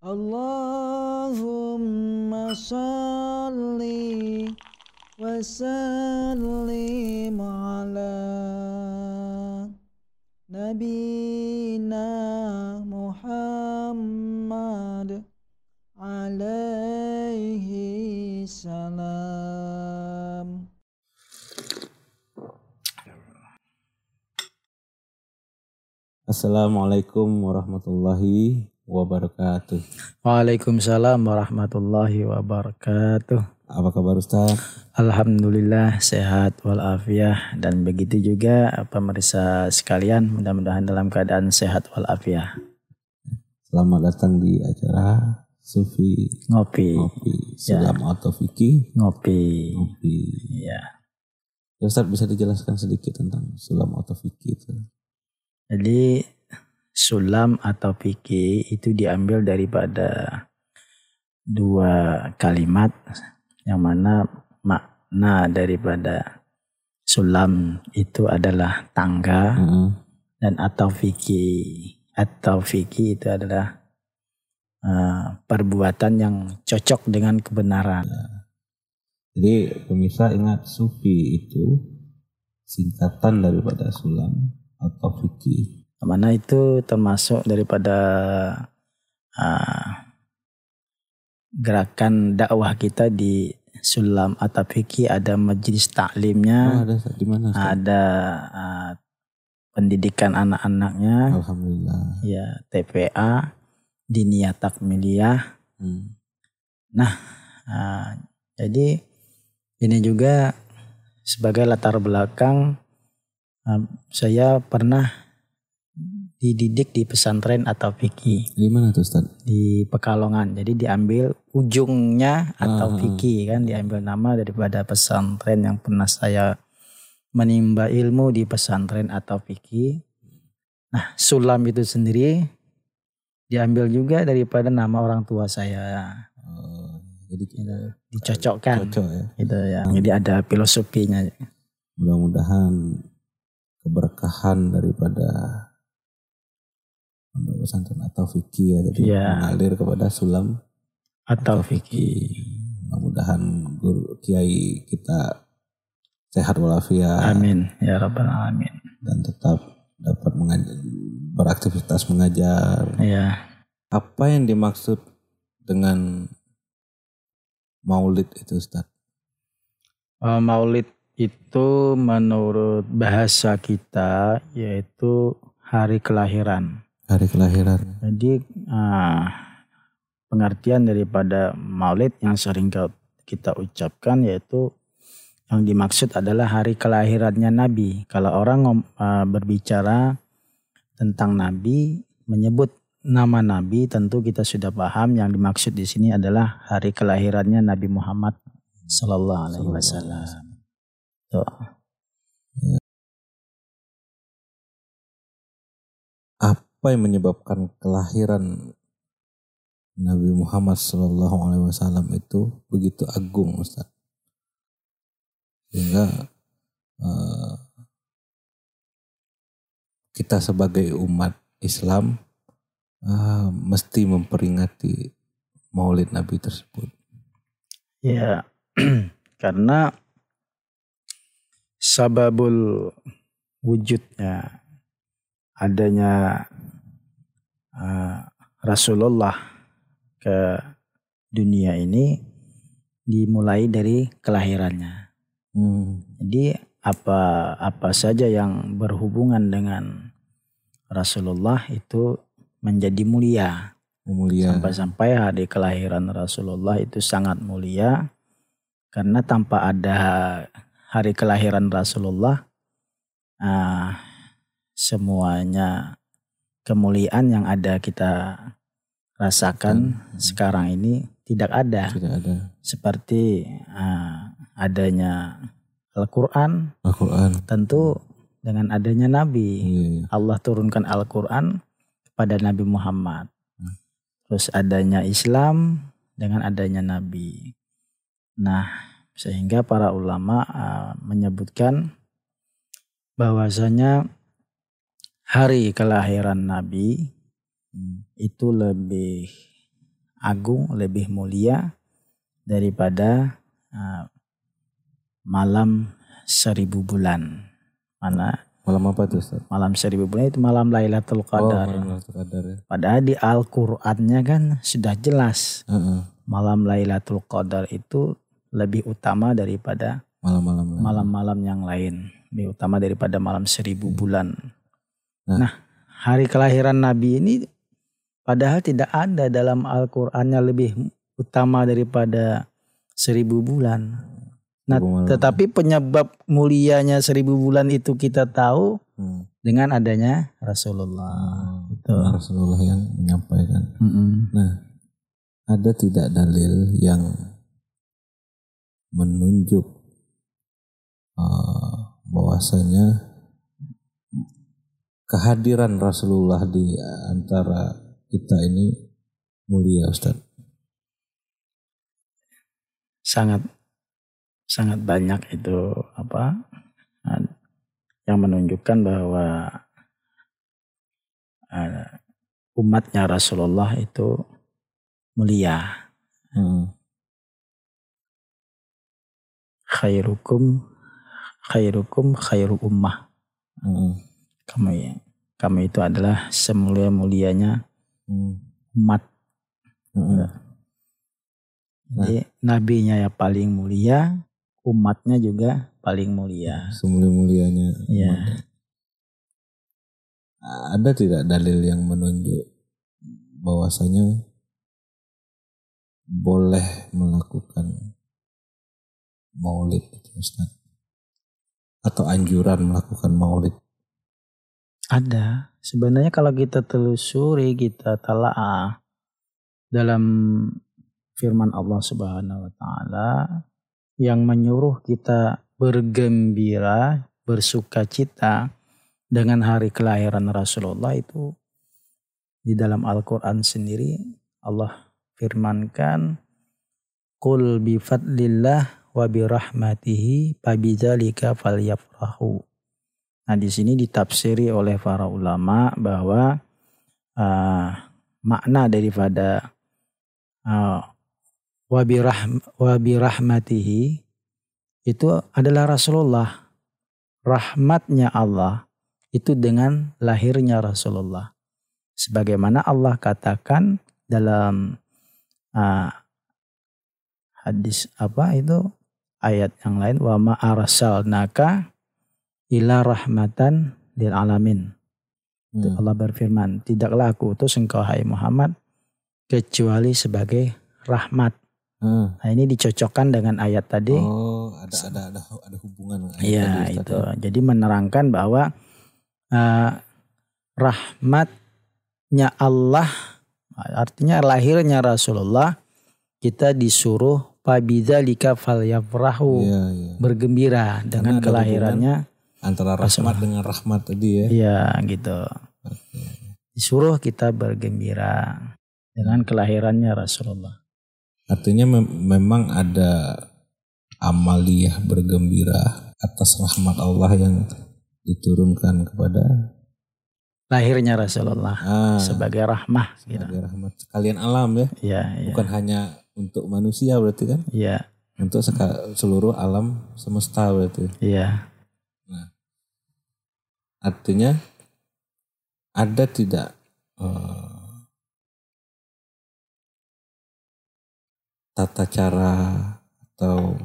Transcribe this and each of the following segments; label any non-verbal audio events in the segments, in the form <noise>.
Allahumma salli wa sallim ala nabina Muhammad alaihi salam. Assalamualaikum warahmatullahi wabarakatuh. Waalaikumsalam warahmatullahi wabarakatuh. Apa kabar Ustaz? Alhamdulillah sehat walafiat dan begitu juga pemirsa sekalian mudah-mudahan dalam keadaan sehat walafiat. Selamat datang di acara Sufi Ngopi. Ngopi Sulam ya. atau Fikih Ngopi. Ngopi. Ya. Ya Ustaz bisa dijelaskan sedikit tentang Sulam atau Fikih itu? Jadi sulam atau fikih itu diambil daripada dua kalimat yang mana makna daripada sulam itu adalah tangga mm -hmm. dan atau fikih atau fikih itu adalah uh, perbuatan yang cocok dengan kebenaran. Ya. Jadi pemirsa ingat sufi itu singkatan daripada sulam atau fikih. Mana itu termasuk daripada uh, gerakan dakwah kita di Sulam atau fikih ada majelis taklimnya. Oh, ada di mana? Ada uh, pendidikan anak-anaknya. Alhamdulillah. Ya, TPA, Diniyah Takmiliyah. Hmm. Nah, uh, jadi ini juga sebagai latar belakang saya pernah dididik di pesantren atau fikih. Di mana tuh Ustaz? Di Pekalongan. Jadi diambil ujungnya atau ah, fikih kan diambil nama daripada pesantren yang pernah saya menimba ilmu di pesantren atau fikih. Nah, sulam itu sendiri diambil juga daripada nama orang tua saya. Oh, jadi gitu, dicocokkan. Cocok ya. Gitu ya. Jadi ada filosofinya. Mudah-mudahan keberkahan daripada pondok pesantren atau fikih ya tadi ya. mengalir kepada sulam atau, fikih. Mudah-mudahan guru kiai kita sehat walafiat. Amin ya rabbal alamin. Dan tetap dapat mengajar, beraktivitas mengajar. Ya. Apa yang dimaksud dengan maulid itu Ustaz? Uh, maulid itu menurut bahasa kita yaitu hari kelahiran. Hari kelahiran. Jadi uh, pengertian daripada maulid yang sering kita ucapkan yaitu yang dimaksud adalah hari kelahirannya Nabi. Kalau orang uh, berbicara tentang Nabi, menyebut nama Nabi, tentu kita sudah paham yang dimaksud di sini adalah hari kelahirannya Nabi Muhammad Sallallahu Alaihi Wasallam. Apa yang menyebabkan kelahiran Nabi Muhammad Shallallahu Alaihi Wasallam itu begitu agung, Ustaz? Sehingga uh, kita sebagai umat Islam uh, mesti memperingati Maulid Nabi tersebut. Ya, <clears throat> karena sababul wujudnya adanya uh, Rasulullah ke dunia ini dimulai dari kelahirannya. Hmm. Jadi apa apa saja yang berhubungan dengan Rasulullah itu menjadi mulia. Mulia. Sampai-sampai hari kelahiran Rasulullah itu sangat mulia karena tanpa ada hari kelahiran Rasulullah uh, semuanya kemuliaan yang ada kita rasakan hmm. sekarang ini tidak ada. Tidak ada. Seperti uh, adanya Al-Qur'an. Al-Qur'an. Tentu dengan adanya nabi. Yeah. Allah turunkan Al-Qur'an kepada Nabi Muhammad. Hmm. Terus adanya Islam dengan adanya nabi. Nah, sehingga para ulama uh, menyebutkan bahwasanya hari kelahiran Nabi hmm. itu lebih agung, lebih mulia daripada uh, malam seribu bulan. Mana Malam apa tuh Ustaz? malam seribu bulan itu malam Lailatul Oh, Qadar. malam Lailatul Qadar ya. Padahal di Al-Qur'annya kan sudah jelas Heeh. malam Lailatul Qadar itu lebih utama daripada Malam-malam malam-malam yang lain. Lebih utama daripada malam seribu bulan. Nah. Nah, hari kelahiran Nabi ini padahal tidak ada dalam Al-Qur'annya lebih utama daripada seribu bulan. Nah, tetapi penyebab mulianya seribu bulan itu kita tahu Hmm. dengan adanya Rasulullah. Itu. Rasulullah yang menyampaikan. Mm-mm. Nah, ada tidak dalil yang menunjuk uh, bahwasanya kehadiran Rasulullah di antara kita ini mulia Ustaz? sangat sangat banyak itu apa yang menunjukkan bahwa umatnya Rasulullah itu mulia Hmm. khairukum khairukum khairu ummah Hmm. Kamu ya kamu itu adalah semulia mulianya Hmm. umat Hmm. jadi nabinya ya paling mulia umatnya juga paling mulia Semulia-mulianya. ya umat. Ada tidak dalil yang menunjuk bahwasanya boleh melakukan maulid itu Ustaz? Atau anjuran melakukan maulid? Ada. Sebenarnya kalau kita telusuri, kita talaah dalam firman Allah Subhanahu wa taala yang menyuruh kita bergembira, bersuka cita dengan hari kelahiran Rasulullah itu di dalam Al-Qur'an sendiri Allah firmankan Qul bi fadlillah wa bi rahmatihi fabidzalika falyafrahu Nah di sini ditafsiri oleh para ulama bahwa uh, makna daripada uh, wabirahm, wabirahmatihi itu adalah Rasulullah. Rahmatnya Allah itu dengan lahirnya Rasulullah. Sebagaimana Allah katakan dalam uh, hadis apa itu ayat yang lain wa ma arsalnaka ila rahmatan lil alamin. Hmm. Allah berfirman, tidaklah aku utus engkau hai Muhammad kecuali sebagai rahmat. Ah. Nah, ini dicocokkan dengan ayat tadi. Oh, ada ada ada ada hubungan Iya, tadi, itu. ya? Jadi menerangkan bahwa uh, rahmatnya Allah artinya lahirnya Rasulullah kita disuruh fabidzalika falyafrahu Iya, iya. bergembira dengan kelahirannya Antara rahmat dengan rahmat tadi ya. Iya gitu. Oke. Disuruh kita bergembira dengan kelahirannya Rasulullah. Artinya mem- memang ada amaliyah bergembira atas rahmat Allah yang diturunkan kepada Lahirnya Rasulullah ah, sebagai rahmah gitu. sebagai rahmat sekalian alam ya, Iya, iya. bukan hanya untuk manusia berarti kan, Iya, untuk seluruh alam semesta berarti. iya. Artinya ada tidak eh, tata cara atau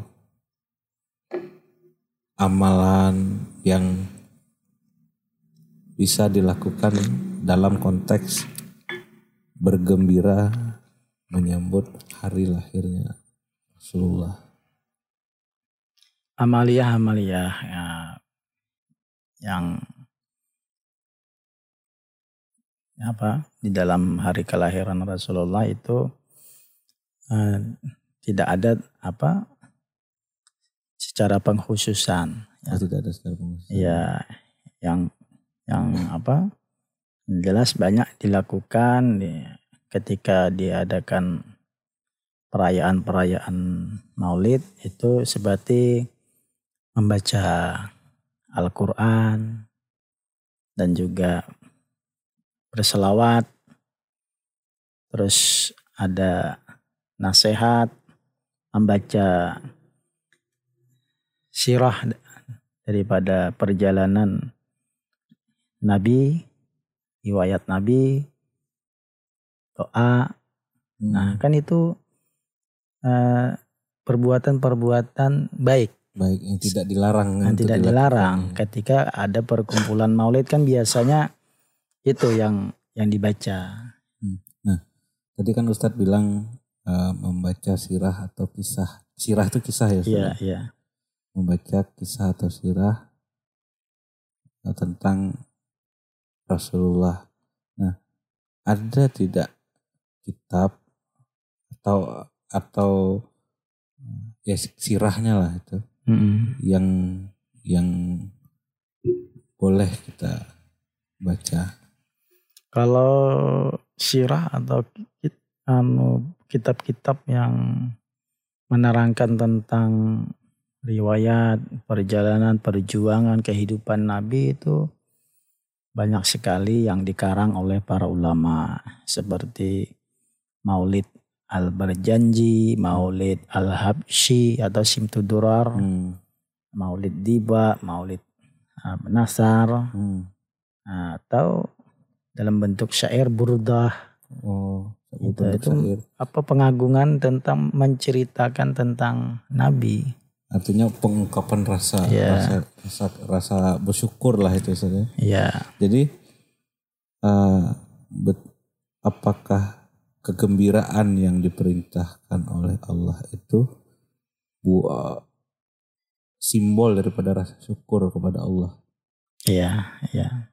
amalan yang bisa dilakukan dalam konteks bergembira menyambut hari lahirnya Rasulullah. Amalia-amalia ya, yang apa di dalam hari kelahiran Rasulullah itu eh, tidak ada apa secara pengkhususan Oh, tidak ada secara pengkhususan. ya yang yang apa jelas banyak dilakukan di, ketika diadakan perayaan-perayaan Maulid itu seperti membaca Al-Qur'an dan juga berselawat terus ada nasihat, membaca sirah daripada perjalanan Nabi, riwayat Nabi, doa. Nah, kan itu eh, perbuatan-perbuatan baik baik yang tidak dilarang yang tidak dilarang. Ketika ada perkumpulan maulid kan biasanya itu yang yang dibaca. Tadi kan Ustadz bilang eh, membaca sirah atau kisah. Sirah itu kisah ya? Iya, iya. Membaca kisah atau sirah eh, tentang Rasulullah. Nah, ada tidak kitab atau atau eh, ya sirahnya lah itu Mm-mm. yang yang boleh kita baca. Kalau sirah atau anu, kitab-kitab yang menerangkan tentang riwayat perjalanan perjuangan kehidupan Nabi itu banyak sekali yang dikarang oleh para ulama seperti Maulid Al-Barjanji, Maulid Al-Habsyi atau Simtudurar, Hmm, Maulid Diba, Maulid uh, Nasar, hmm. atau dalam bentuk syair burdah Oh, Gitu, bentuk itu syair. apa pengagungan tentang menceritakan tentang Nabi. Artinya pengungkapan rasa, Ya. rasa, rasa, rasa bersyukur lah itu Ustaz ya. Ya, Jadi eh, bet- apakah kegembiraan yang diperintahkan oleh Allah itu buah simbol daripada rasa syukur kepada Allah? ya, ya.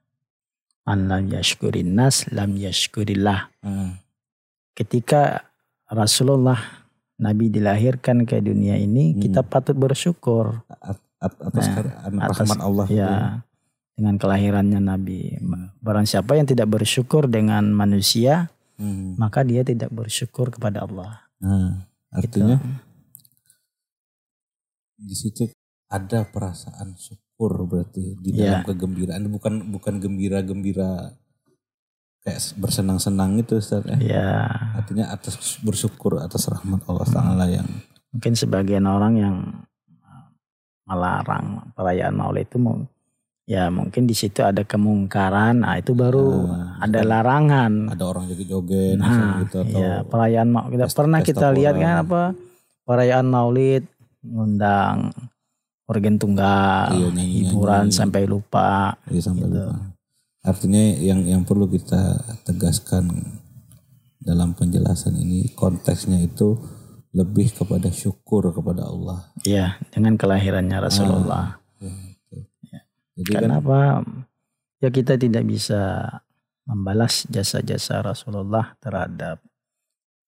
An lam yashkurin nas lam yashkurillah. Ah, Ketika Rasulullah Nabi dilahirkan ke dunia ini, Hmm. kita patut bersyukur at- at- atas Nah, atas- rahmat Allah. ya dengan kelahirannya Nabi. Barang siapa yang tidak bersyukur dengan manusia, Hmm. maka dia tidak bersyukur kepada Allah. Gitu. artinya di situ ada perasaan syukur berarti di dalam Ya. kegembiraan bukan bukan gembira-gembira kayak bersenang-senang itu Ustaz ya. Ya, Artinya atas bersyukur atas rahmat Allah Hmm. Taala yang mungkin sebagian orang yang uh, melarang perayaan Maulid itu mau ya mungkin di situ ada kemungkaran nah itu baru Ah, ada kan larangan ada orang joget-joget nah misalnya gitu atau ya perayaan Maulid kita pesta- pernah kita lihat kan apa perayaan Maulid ngundang organ tunggal Iya, nyanyi-nyanyi. hiburan sampai lupa ya, sampai gitu. lupa. Artinya yang yang perlu kita tegaskan dalam penjelasan ini konteksnya itu lebih kepada syukur kepada Allah. ya dengan kelahirannya Rasulullah Ya, gitu. Jadi kan Kenapa? Ya kita tidak bisa membalas jasa-jasa Rasulullah terhadap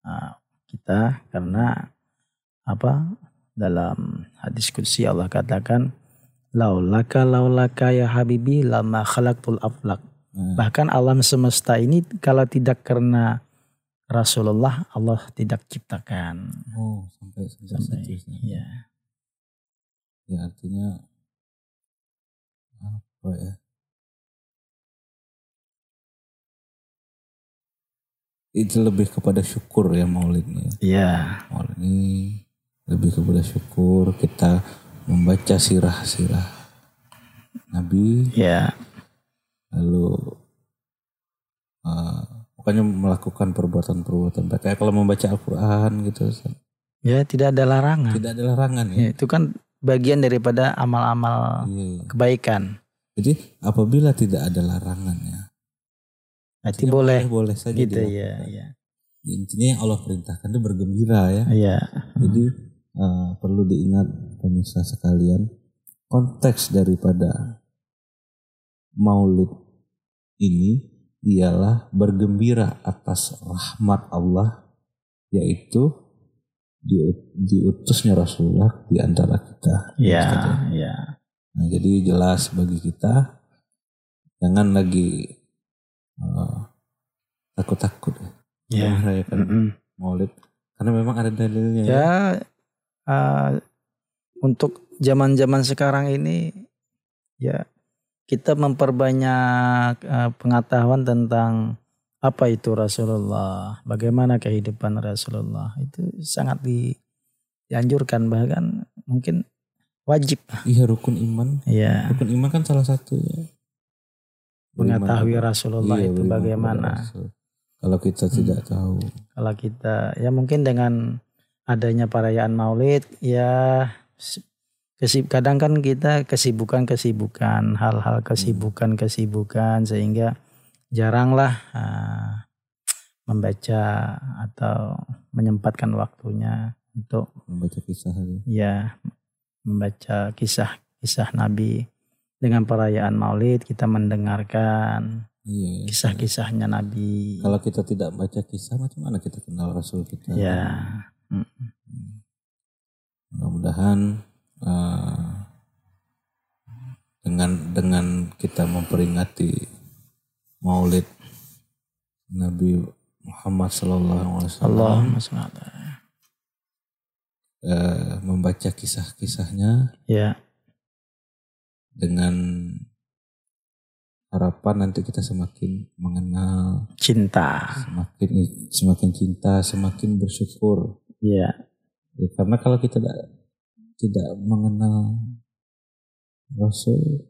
uh, kita karena apa? Dalam hadis qudsi Allah katakan laulaka laulaka ya habibi lama khalaqtul aflak. Nah. Bahkan alam semesta ini kalau tidak karena Rasulullah Allah tidak ciptakan. oh sampai sampai Sampai, ya. Ya artinya apa ya? Itu lebih kepada syukur ya maulidnya. Ya, Maulid ini lebih kepada syukur kita membaca sirah-sirah Nabi ya, lalu uh, bukannya melakukan perbuatan-perbuatan kayak kalau membaca Al-Quran gitu ya tidak ada larangan. tidak ada larangan ya, Ya, itu kan bagian daripada amal-amal iya. kebaikan. jadi apabila tidak ada larangannya Berarti artinya boleh boleh saja gitu dilakukan. ya, ya. intinya yang Allah perintahkan itu bergembira ya Iya. jadi uh, perlu diingat pemirsa sekalian konteks daripada maulid ini ialah bergembira atas rahmat Allah yaitu di- diutusnya Rasulullah di antara kita. Iya, ya. iya. Nah, jadi jelas bagi kita jangan lagi uh, takut-takut ya merayakan Mm-mm. maulid karena memang ada dalilnya ya. Ya uh, untuk zaman-zaman sekarang ini ya kita memperbanyak uh, pengetahuan tentang apa itu Rasulullah, bagaimana kehidupan Rasulullah itu sangat di, dianjurkan bahkan mungkin wajib. Iya rukun iman. Ya. Rukun iman kan salah satu ya. Mengetahui Rasulullah iya, itu bagaimana. Rasul. Kalau kita tidak tahu. Kalau kita ya mungkin dengan adanya perayaan Maulid ya kesib kadang kan kita kesibukan-kesibukan, hal-hal kesibukan-kesibukan sehingga jaranglah ah, membaca atau menyempatkan waktunya untuk membaca kisah ya membaca kisah-kisah Nabi dengan perayaan Maulid kita mendengarkan Iya. ya. kisah-kisahnya Nabi. Kalau kita tidak baca kisah, macam mana kita kenal Rasul kita? ya Mudah-mudahan eh, dengan dengan kita memperingati Maulid Nabi Muhammad Sallallahu Alaihi Wasallam, eh, membaca kisah-kisahnya Ya, dengan harapan nanti kita semakin mengenal, cinta. semakin semakin cinta, semakin bersyukur. Ya, Ya, karena kalau kita tidak tidak mengenal Rasul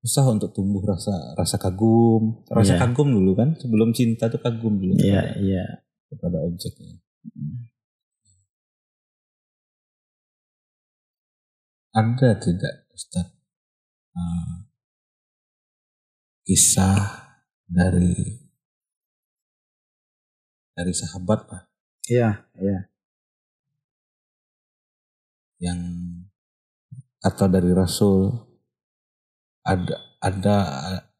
susah untuk tumbuh rasa rasa kagum, rasa Iya. kagum dulu kan sebelum cinta tuh kagum dulu iya, kepada, iya. kepada objeknya. Ada tidak Ustaz eh, kisah dari dari sahabat lah Iya, iya. Yang atau dari Rasul ada ada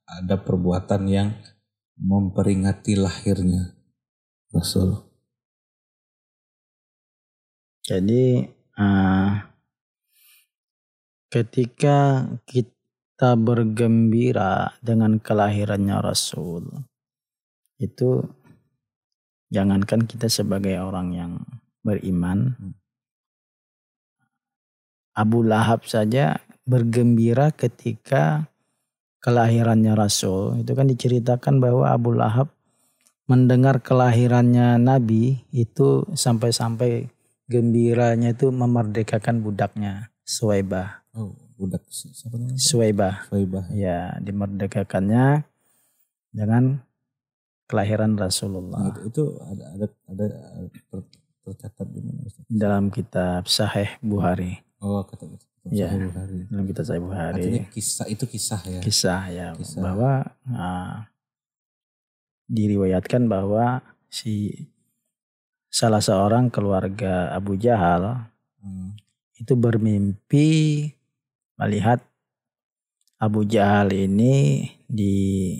ada perbuatan yang memperingati lahirnya Rasul. Jadi eh, ketika kita bergembira dengan kelahirannya Rasul, itu jangankan kita sebagai orang yang beriman, Abu Lahab saja bergembira ketika kelahirannya Rasul. Itu kan diceritakan bahwa Abu Lahab mendengar kelahirannya Nabi itu sampai-sampai gembiranya itu memerdekakan budaknya Suwaibah. Oh, budak si- siapa namanya? Suwaibah. Suwaibah. Ya, dimerdekakannya dengan kelahiran Nah, Rasulullah. itu, itu ada ada ada ter- tercatat di mana? Dalam kitab Sahih Bukhari. Oh, kata kata Iya. Sahih Bukhari. Dalam kitab Sahih Bukhari. Artinya kisah itu kisah ya. kisah ya Kisah. bahwa ah, diriwayatkan bahwa si salah seorang keluarga Abu Jahal Hmm. itu bermimpi melihat Abu Jahal ini di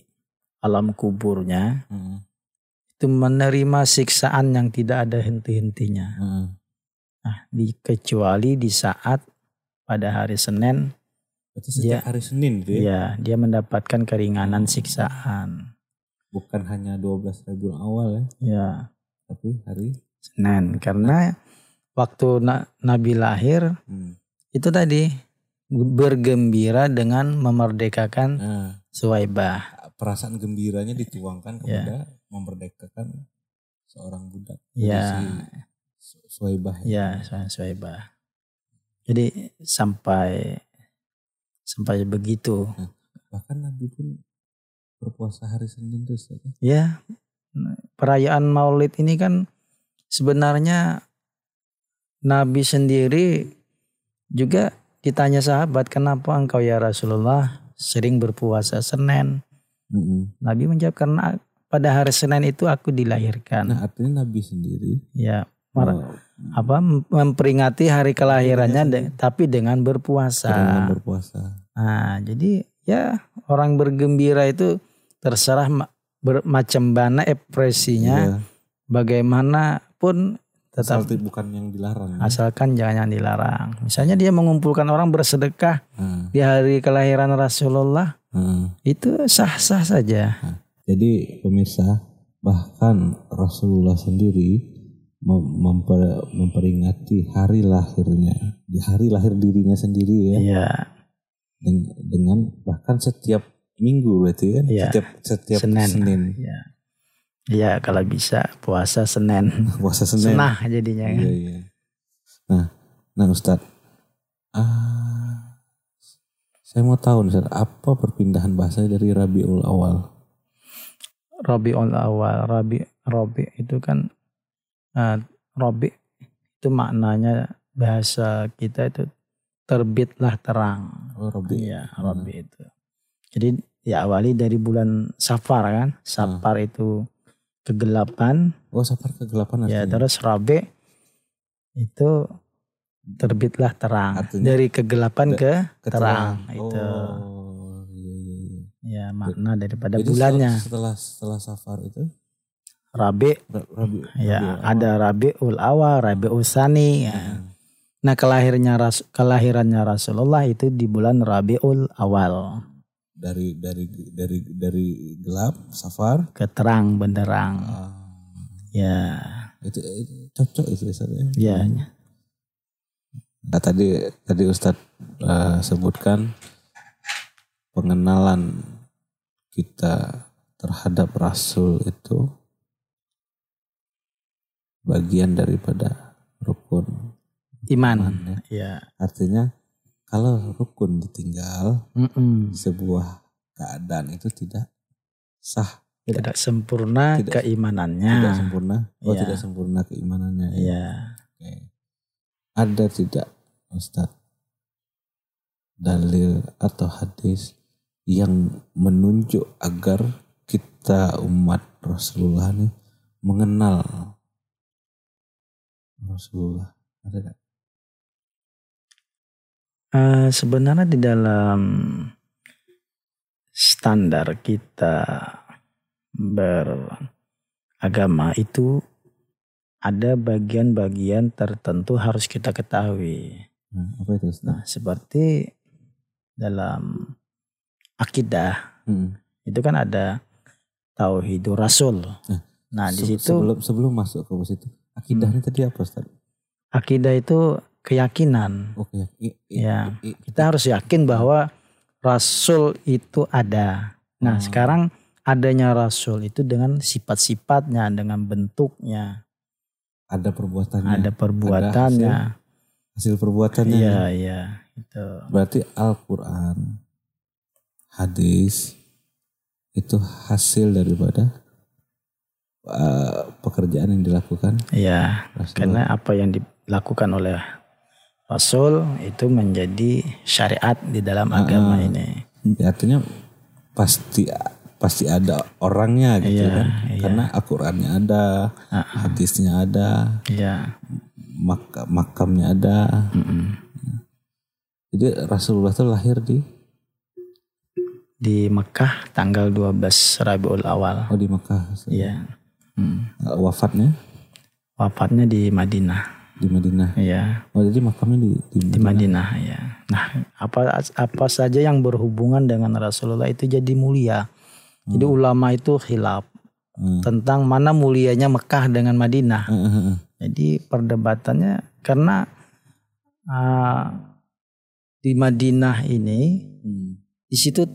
alam kuburnya Hmm. itu menerima siksaan yang tidak ada henti-hentinya. Hmm. Nah, di, kecuali di saat pada hari Senin Berarti setiap Dia- hari Senin gitu ya. ya dia mendapatkan keringanan siksaan. Bukan hanya 12 Rabiul Awal ya, Ya, tapi hari Senin karena waktu na- Nabi lahir hmm. itu tadi bergembira dengan memerdekakan Nah, Suwaibah. perasaan gembiranya dituangkan Ya. kepada memerdekakan seorang budak. Ya. Suwaibah. Ya, Su- Suwaibah. Jadi sampai sampai begitu. Bahkan Nabi pun berpuasa hari Senin tuh Ustaz, ya. Ya, perayaan Maulid ini kan sebenarnya Nabi sendiri juga ditanya sahabat, "Kenapa engkau ya Rasulullah sering berpuasa Senin?" Mm-mm. Nabi menjawab, "Karena pada hari Senin itu aku dilahirkan." Nah artinya Nabi sendiri ya, mar- oh, apa memperingati hari kelahirannya de- tapi dengan berpuasa. dengan berpuasa. Nah, jadi ya orang bergembira itu terserah macam mana ekspresinya, Iya. bagaimanapun tetap Asal bukan yang dilarang. ya. asalkan jangan yang dilarang. Misalnya dia mengumpulkan orang bersedekah Nah, di hari kelahiran Rasulullah, nah. itu sah-sah saja. Jadi pemirsa bahkan Rasulullah sendiri memper- memperingati hari lahirnya, di hari lahir dirinya sendiri ya, Iya, Den- dengan bahkan setiap minggu berarti kan, Iya. setiap setiap Senin. Senin. Iya. Iya kalau bisa puasa Senin. <laughs> Puasa Senin. Senah jadinya kan. Iya, iya. Nah, nah Ustaz. Ah, saya mau tahu Ustaz, apa perpindahan bahasa dari Rabiul Awal? Rabiul Awal, Rabi Rabi itu kan uh, Rabi itu maknanya bahasa kita itu terbitlah terang. Oh, Rabi. Iya, Rabi itu. Jadi diawali dari bulan Safar kan. Safar itu kegelapan. Oh, safar kegelapan Ya, artinya. terus Rabi itu terbitlah terang. Artinya dari kegelapan da- ke Keterang. terang. Itu. Oh, iya, iya, iya. Ya, makna daripada Jadi bulannya. Setelah setelah safar itu Rabi Ra- Rabi. ya Awal. ada Rabiul Awal, Rabiul Sani. ya. Hmm. Nah, kelahirnya Ras kelahirannya Rasulullah itu di bulan Rabiul Awal. dari dari dari dari gelap safar Ke terang benderang. ah, Ya, itu, itu cocok itu Ustaz, ya. ya. Nah, tadi tadi Ustadz eh, sebutkan pengenalan kita terhadap Rasul itu bagian daripada rukun. Iman. Iman, ya. Ya. Artinya kalau rukun ditinggal Mm-mm. sebuah keadaan itu tidak sah, Tidak sempurna Tidak- keimanannya. tidak sempurna. Oh, Iya. tidak sempurna keimanannya. ya. Iya. Oke. Ada tidak Ustadz dalil atau hadis yang menunjuk agar kita umat Rasulullah ini mengenal Rasulullah? Ada tidak? Eh, sebenarnya di dalam standar kita beragama itu ada bagian-bagian tertentu harus kita ketahui. Nah, apa itu? Nah, seperti dalam akidah Hmm. itu kan ada tauhidur rasul. Nah, Nah, di situ sebelum sebelum masuk ke situ akidahnya tadi apa Ustadz? akidah itu keyakinan. Oke. I- i- Ya. Kita harus yakin bahwa rasul itu ada. Nah, Hmm. sekarang adanya rasul itu dengan sifat-sifatnya, dengan bentuknya, ada perbuatannya, ada perbuatannya. hasil perbuatannya. Iya, iya, itu. Berarti Al-Quran, hadis, itu hasil daripada uh, pekerjaan yang dilakukan Iya, Rasulullah. karena apa yang dilakukan oleh rasul itu menjadi syariat di dalam Ah, agama ah. ini. Ya, Artinya pasti pasti ada orangnya gitu Iya, kan. iya. Karena Al-Qurannya ada, Ah, ah. hadisnya ada, Iya. mak makamnya ada. mm-mm. Jadi Rasulullah itu lahir di Di Mekah tanggal 12 Rabiul Awal. oh di Mekah. Iya. Hmm. Uh, Wafatnya Wafatnya di Madinah. di Madinah. Iya. Oh jadi makamnya di di, di Madinah ya. Nah, apa apa saja yang berhubungan dengan Rasulullah itu jadi mulia. Jadi ulama itu khilaf Hmm. tentang mana mulianya Mekah dengan Madinah. Eh, eh, eh. Jadi perdebatannya karena ah, di Madinah ini Hmm. di situ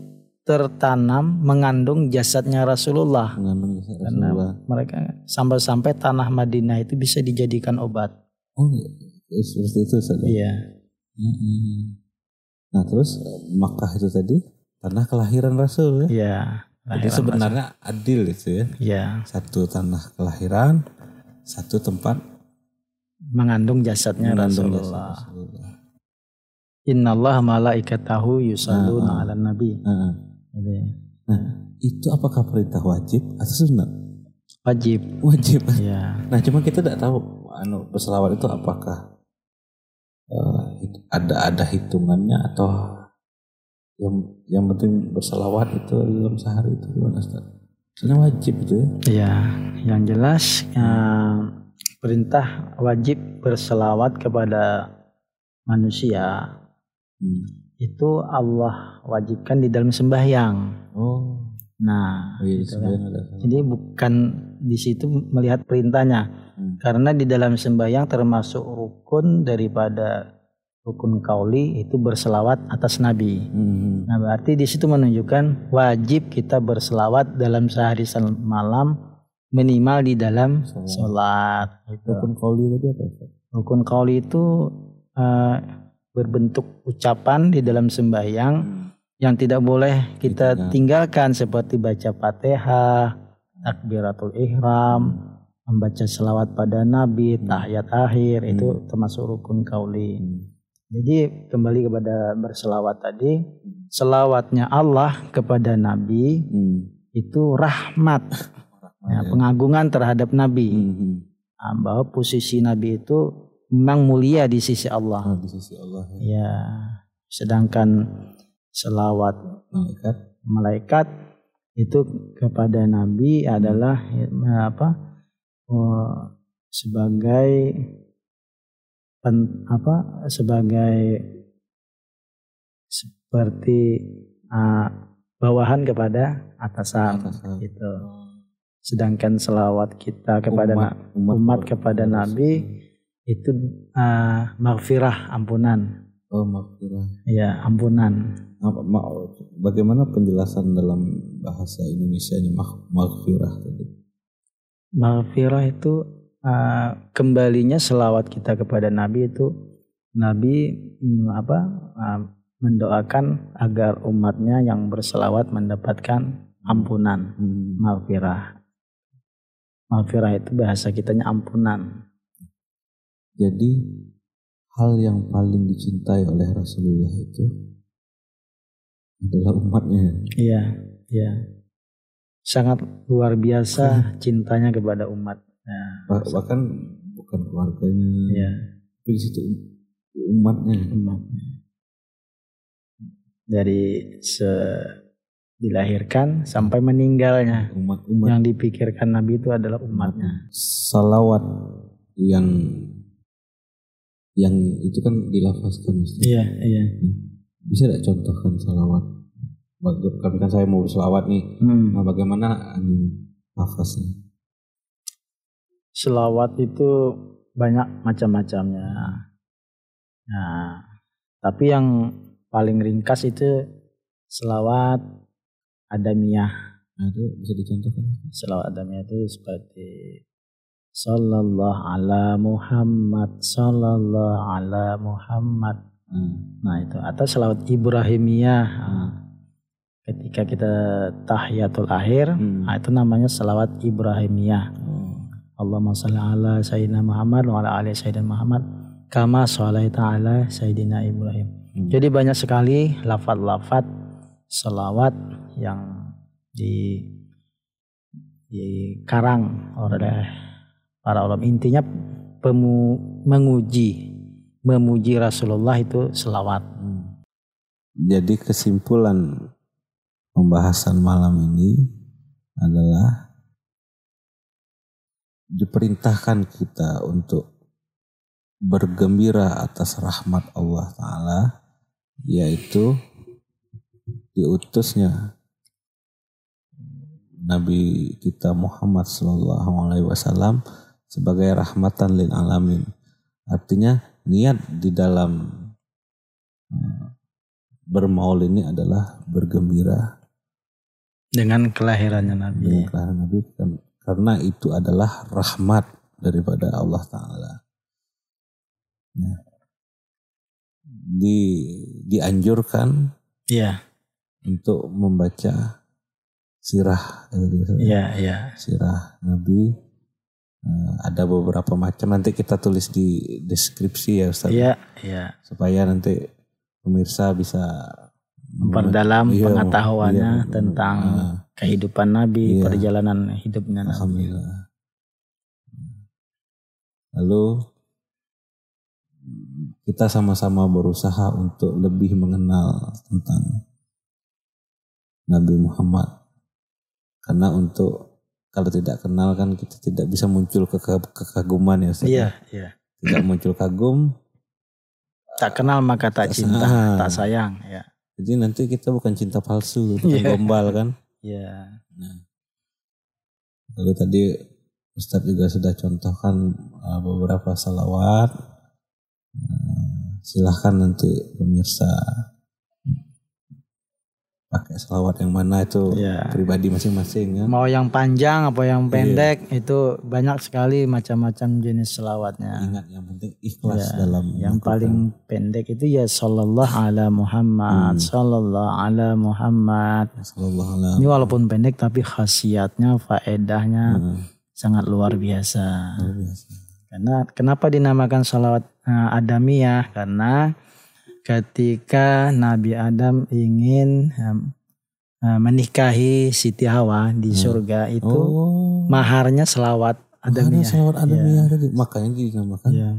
tertanam mengandung jasadnya Rasulullah. Mengandung jasa Karena Rasulullah. mereka sampai-sampai tanah Madinah itu bisa dijadikan obat. Oh, ya, seperti itu Ustaz. Iya. Mm-mm. Nah terus Makkah itu tadi tanah kelahiran Rasul ya. Iya. Jadi sebenarnya adil itu ya. Rasul. Iya. Satu tanah kelahiran, satu tempat mengandung jasadnya mengandung Rasulullah. jasa Rasulullah. Innallaha malaikatahu yusalluna Ah, ah. 'alan nabi. Heeh. Jadi, Itu apakah perintah wajib atau sunat? wajib. Wajib. Ya. Nah cuma kita tidak tahu anu berselawat itu apakah eh, hit- ada ada hitungannya atau yang yang penting berselawat itu dalam sehari itu gimana Ustaz? Soalnya wajib itu ya. Ya, yang jelas eh, perintah wajib berselawat kepada manusia Hmm. Itu Allah wajibkan di dalam sembahyang. Oh, Nah, oh iya gitu kan. Jadi bukan di situ melihat perintahnya, Hmm. karena di dalam sembahyang termasuk rukun daripada rukun kauli itu berselawat atas Nabi. Hmm. Nah berarti di situ menunjukkan wajib kita berselawat dalam sehari malam minimal di dalam Sholat. sholat. Gitu. Rukun kauli tadi apa? Rukun kauli itu eh, berbentuk ucapan di dalam sembahyang yang tidak boleh kita Ditinggal. tinggalkan seperti baca fatihah, takbiratul ihram, membaca selawat pada nabi, tahiyat akhir itu termasuk rukun kauli. Hmm. Jadi kembali kepada berselawat tadi, selawatnya Allah kepada nabi Hmm. itu rahmat, <laughs> ya, pengagungan terhadap nabi. Hmm. Ah, bahwa posisi nabi itu memang mulia di sisi Ah, Allah. di sisi Allah ya. Ya, sedangkan selawat Malaikat. malaikat itu kepada nabi adalah apa eh, sebagai pen- apa sebagai seperti ah, bawahan kepada atasan Atasan. gitu. Sedangkan selawat kita kepada Umat- na- umat umat kepada nabi itu ah, maghfirah ampunan. Oh maghfirah. Ya, ampunan. Apa, ma- bagaimana penjelasan dalam bahasa Indonesia ini mag- maghfirah tadi? Maghfirah itu uh, kembalinya selawat kita kepada Nabi itu Nabi mm, apa uh, mendoakan agar umatnya yang berselawat mendapatkan ampunan Hmm. maghfirah. Maghfirah itu bahasa kitanya ampunan. Jadi hal yang paling dicintai oleh Rasulullah itu adalah umatnya. Iya, iya. Sangat luar biasa cintanya kepada umat. Nah, Bah- bahkan bukan keluarganya, iya, tapi di situ umatnya. umatnya. Dari se dilahirkan sampai meninggalnya. Umat-umat yang dipikirkan Nabi itu adalah umatnya. salawat yang yang itu kan dilafazkan. Iya, iya. bisa tidak contohkan salawat tapi kan saya mau berselawat nih Hmm. nah bagaimana anu, lafaznya Selawat itu banyak macam-macamnya. Nah, tapi yang paling ringkas itu selawat adamiyah. nah itu bisa dicontohkan Selawat adamiyah itu seperti Sallallahu ala Muhammad Sallallahu ala Muhammad. Nah, Nah itu atau selawat Ibrahimiyah. Nah, Ketika kita tahiyatul akhir Hmm. nah, Itu namanya selawat Ibrahimiyah. Oh, Allahumma salli ala Sayyidina Muhammad Wa ala ali Sayyidina Muhammad Kama sholaita ala Sayyidina Ibrahim. Hmm. Jadi banyak sekali lafad-lafad selawat yang di dikarang oleh para ulama intinya pemu, menguji memuji Rasulullah itu selawat hmm. jadi kesimpulan pembahasan malam ini adalah diperintahkan kita untuk bergembira atas rahmat Allah Ta'ala yaitu diutusnya Nabi kita Muhammad Sallallahu Alaihi Wasallam sebagai rahmatan lil alamin artinya niat di dalam eh, bermaul ini adalah bergembira dengan kelahirannya Nabi. dengan kelahiran Nabi kan- karena itu adalah rahmat daripada Allah Taala. Nah, di dianjurkan Iya, untuk membaca sirah iya, iya. sirah Nabi ada beberapa macam nanti kita tulis di deskripsi ya Ustaz Iya, iya. supaya nanti pemirsa bisa Memperdalam Iya, pengetahuannya iya. tentang Ah, kehidupan Nabi, Iya. perjalanan hidupnya Nabi. Alhamdulillah. Lalu kita sama-sama berusaha untuk lebih mengenal tentang Nabi Muhammad. Karena untuk kalau tidak kenal kan kita tidak bisa muncul ke kekaguman ya Ustaz. Iya, iya. Tidak muncul kagum. Tak kenal maka tak Tak cinta, tak sayang. Ya, Jadi nanti kita bukan cinta palsu, <laughs> bukan Iya. gombal kan. iya. Lalu tadi Ustadz juga sudah contohkan uh, beberapa salawat. Uh, silahkan nanti pemirsa pakai selawat yang mana itu Ya. pribadi masing-masing ya. Mau yang panjang apa yang Iya. pendek itu banyak sekali macam-macam jenis selawatnya. Ingat yang penting ikhlas dalam Ya, Yang melakukan. paling pendek itu ya sallallahu ala Muhammad, Hmm. sallallahu ala Muhammad. Sallallahu alaihi Ini walaupun pendek tapi khasiatnya, faedahnya wasallam. sangat luar biasa. Luar biasa. Karena kenapa dinamakan salawat eh, adamiyah? Karena ketika Nabi Adam ingin eh, menikahi Siti Hawa di surga itu Oh, maharnya selawat ada adamiyah. selawat adamiyah tadi. Makanya dinamakan. Ya.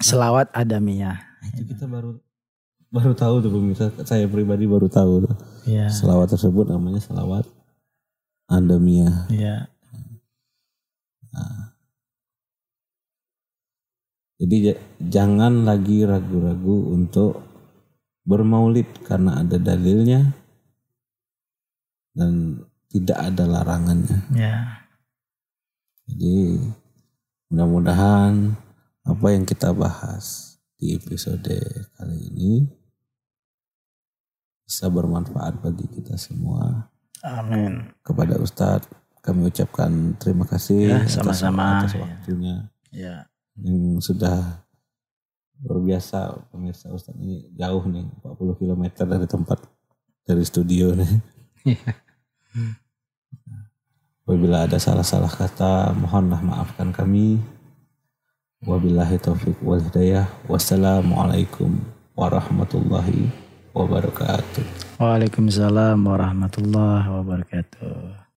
Selawat adamiyah. Itu kita baru baru tahu tuh pemirsa. Saya pribadi baru tahu tuh. Ya. Selawat tersebut namanya selawat adamiyah. Ya. Jadi jangan lagi ragu-ragu untuk bermaulid karena ada dalilnya dan tidak ada larangannya. Ya. Jadi mudah-mudahan apa yang kita bahas di episode kali ini bisa bermanfaat bagi kita semua. Amin. Kepada Ustadz kami ucapkan terima kasih Ya, sama-sama. atas waktunya. Ya yang sudah luar biasa pemirsa Ustaz ini jauh nih 40 km dari tempat dari studio nih. <laughs> Apabila ada salah-salah kata, mohonlah maafkan kami. Wabillahi taufik wal hidayah. Wassalamualaikum warahmatullahi wabarakatuh. Waalaikumsalam warahmatullahi wabarakatuh.